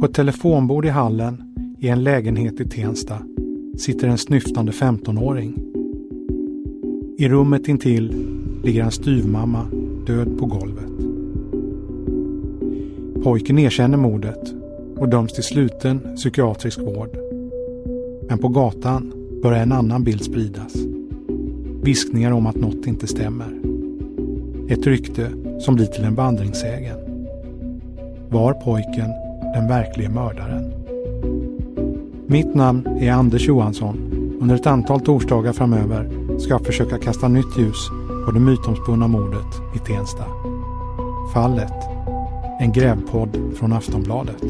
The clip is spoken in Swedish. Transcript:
På ett telefonbord i hallen i en lägenhet i Tensta sitter en snyftande 15-åring. I rummet intill ligger en styvmamma död på golvet. Pojken erkänner mordet och döms till sluten psykiatrisk vård. Men på gatan börjar en annan bild spridas. Viskningar om att något inte stämmer. Ett rykte som blir till en vandringssägen. Var pojken den verkliga mördaren? Mitt namn är Anders Johansson. Under ett antal torsdagar framöver ska jag försöka kasta nytt ljus på det mytomspunna mordet i Tensta. Fallet. En grävpodd från Aftonbladet.